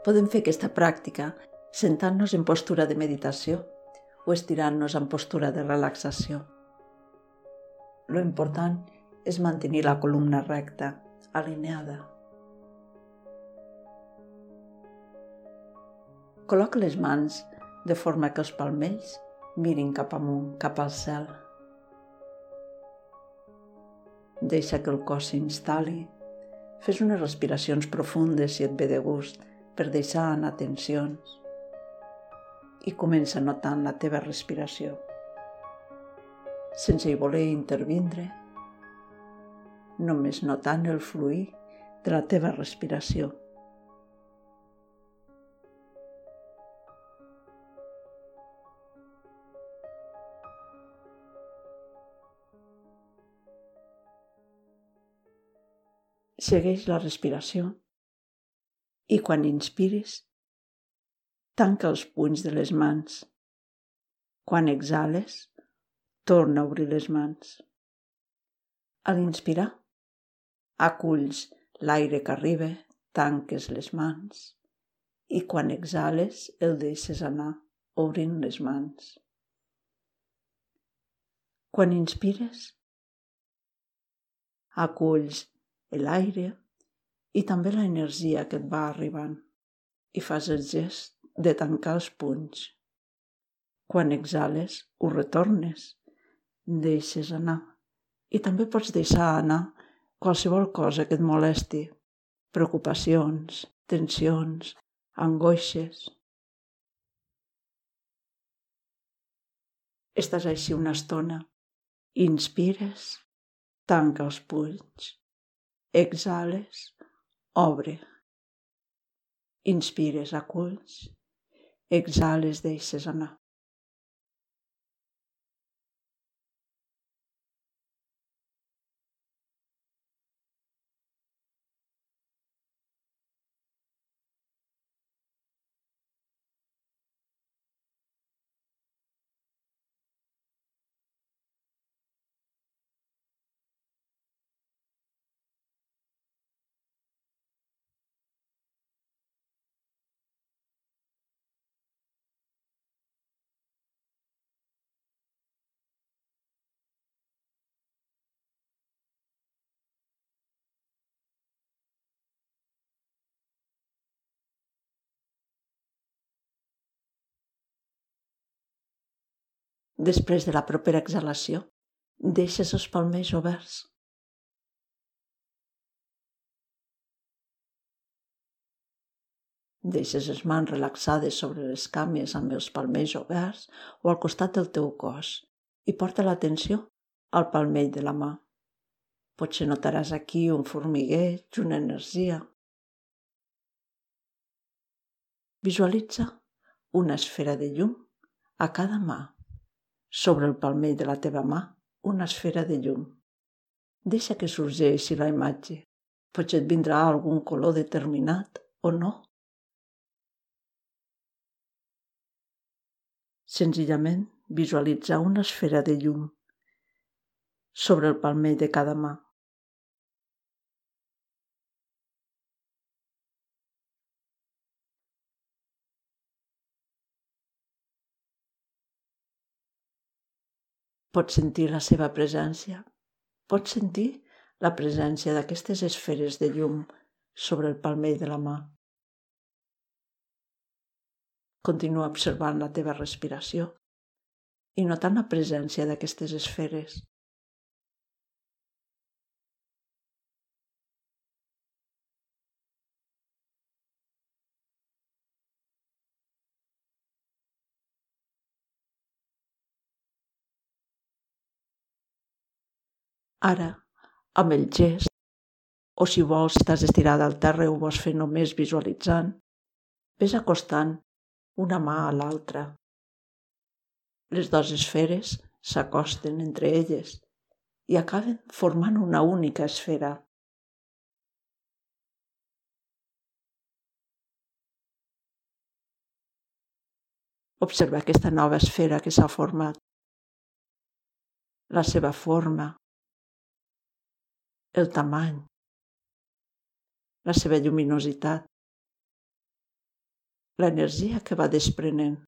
Podem fer aquesta pràctica sentant-nos en postura de meditació o estirant-nos en postura de relaxació. Lo important és mantenir la columna recta, alineada. Col·loca les mans de forma que els palmells mirin cap amunt, cap al cel. Deixa que el cos s'instal·li. Fes unes respiracions profundes si et ve de gust per deixar anar tensions. I comença notant la teva respiració. Sense hi voler intervindre, només notant el fluir de la teva respiració. Segueix la respiració i quan inspiris, tanca els punys de les mans. Quan exhales, torna a obrir les mans. A l'inspirar, aculls l'aire que arriba, tanques les mans i quan exhales el deixes anar, obrint les mans. Quan inspires, aculls l'aire i també la energia que et va arribant. I fas el gest de tancar els punys. Quan exhales, ho retornes, deixes anar. I també pots deixar anar qualsevol cosa que et molesti, preocupacions, tensions, angoixes. Estàs així una estona, inspires, tanca els punys, exhales, obre. Inspires, aculls, exhales, deixes anar. Després de la propera exhalació, deixes els palmells oberts. Deixes les mans relaxades sobre les cames amb els palmells oberts o al costat del teu cos i porta l'atenció al palmell de la mà. Potser notaràs aquí un formigueig, una energia. Visualitza una esfera de llum a cada mà sobre el palmell de la teva mà una esfera de llum. Deixa que sorgeixi la imatge. Potser et vindrà algun color determinat o no. Senzillament visualitzar una esfera de llum sobre el palmell de cada mà. Pots sentir la seva presència. Pots sentir la presència d'aquestes esferes de llum sobre el palmell de la mà. Continua observant la teva respiració i notant la presència d'aquestes esferes. Ara, amb el gest, o si vols estàs estirada al terra i ho vols fer només visualitzant, ves acostant una mà a l'altra. Les dues esferes s'acosten entre elles i acaben formant una única esfera. Observa aquesta nova esfera que s'ha format, la seva forma, el tamany, la seva lluminositat. l'energia que va desprenent.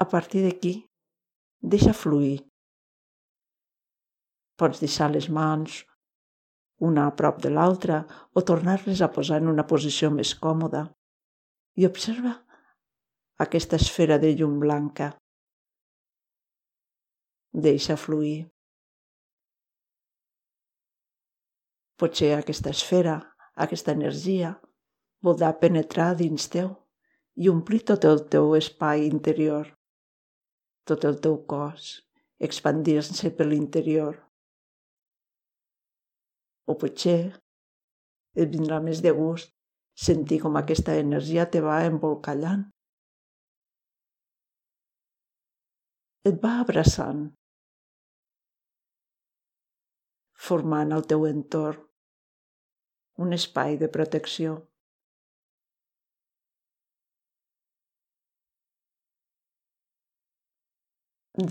A partir d'aquí, deixa fluir. Pots deixar les mans una a prop de l'altra o tornar-les a posar en una posició més còmoda i observa aquesta esfera de llum blanca. Deixa fluir. Potser aquesta esfera, aquesta energia, voldrà penetrar dins teu i omplir tot el teu espai interior, tot el teu cos, expandir-se per l'interior. O potser et vindrà més de gust sentir com aquesta energia te va embolcallant. Et va abraçant, formant el teu entorn un espai de protecció.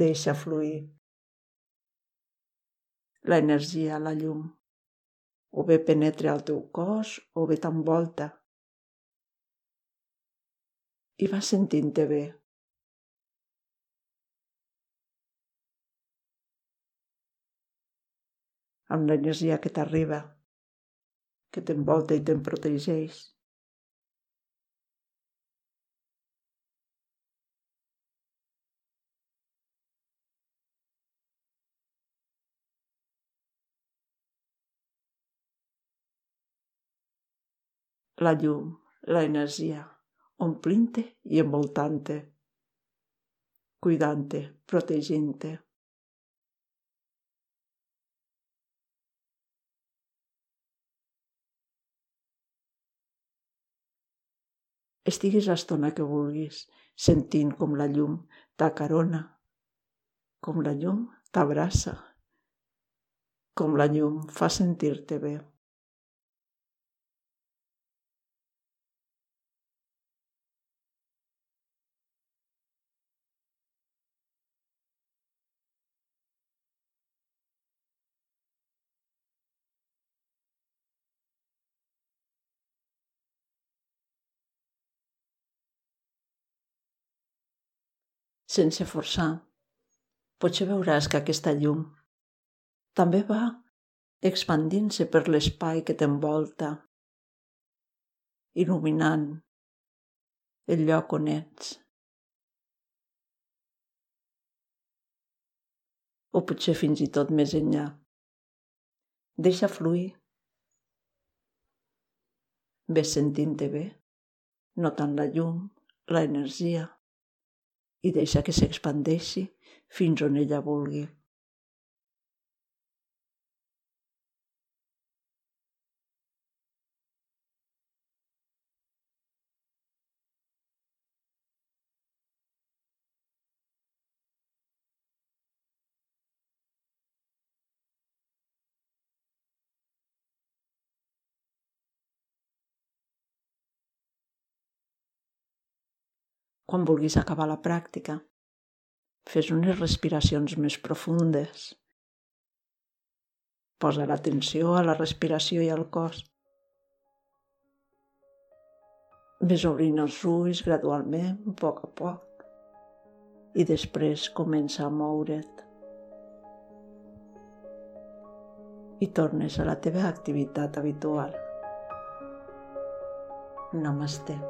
Deixa fluir l'energia, la llum o bé penetra al teu cos o bé t'envolta. I vas sentint-te bé. Amb l'energia que t'arriba, que t'envolta i te'n protegeix. la llum, l'energia, omplint-te i envoltant-te, cuidant-te, protegint-te. Estigues l'estona que vulguis, sentint com la llum t'acarona, com la llum t'abraça, com la llum fa sentir-te bé. Sense forçar. Potser veuràs que aquesta llum també va expandint-se per l'espai que t'envolta, il·luminant el lloc on ets. O potser fins i tot més enllà. Deixa fluir. Ves sentint-te bé, notant la llum, l'energia i deixa que s'expandeixi fins on ella vulgui. Quan vulguis acabar la pràctica. Fes unes respiracions més profundes. Posa l'atenció a la respiració i al cos. Ves obrint els ulls gradualment, a poc a poc, i després comença a moure't. I tornes a la teva activitat habitual. Namaste.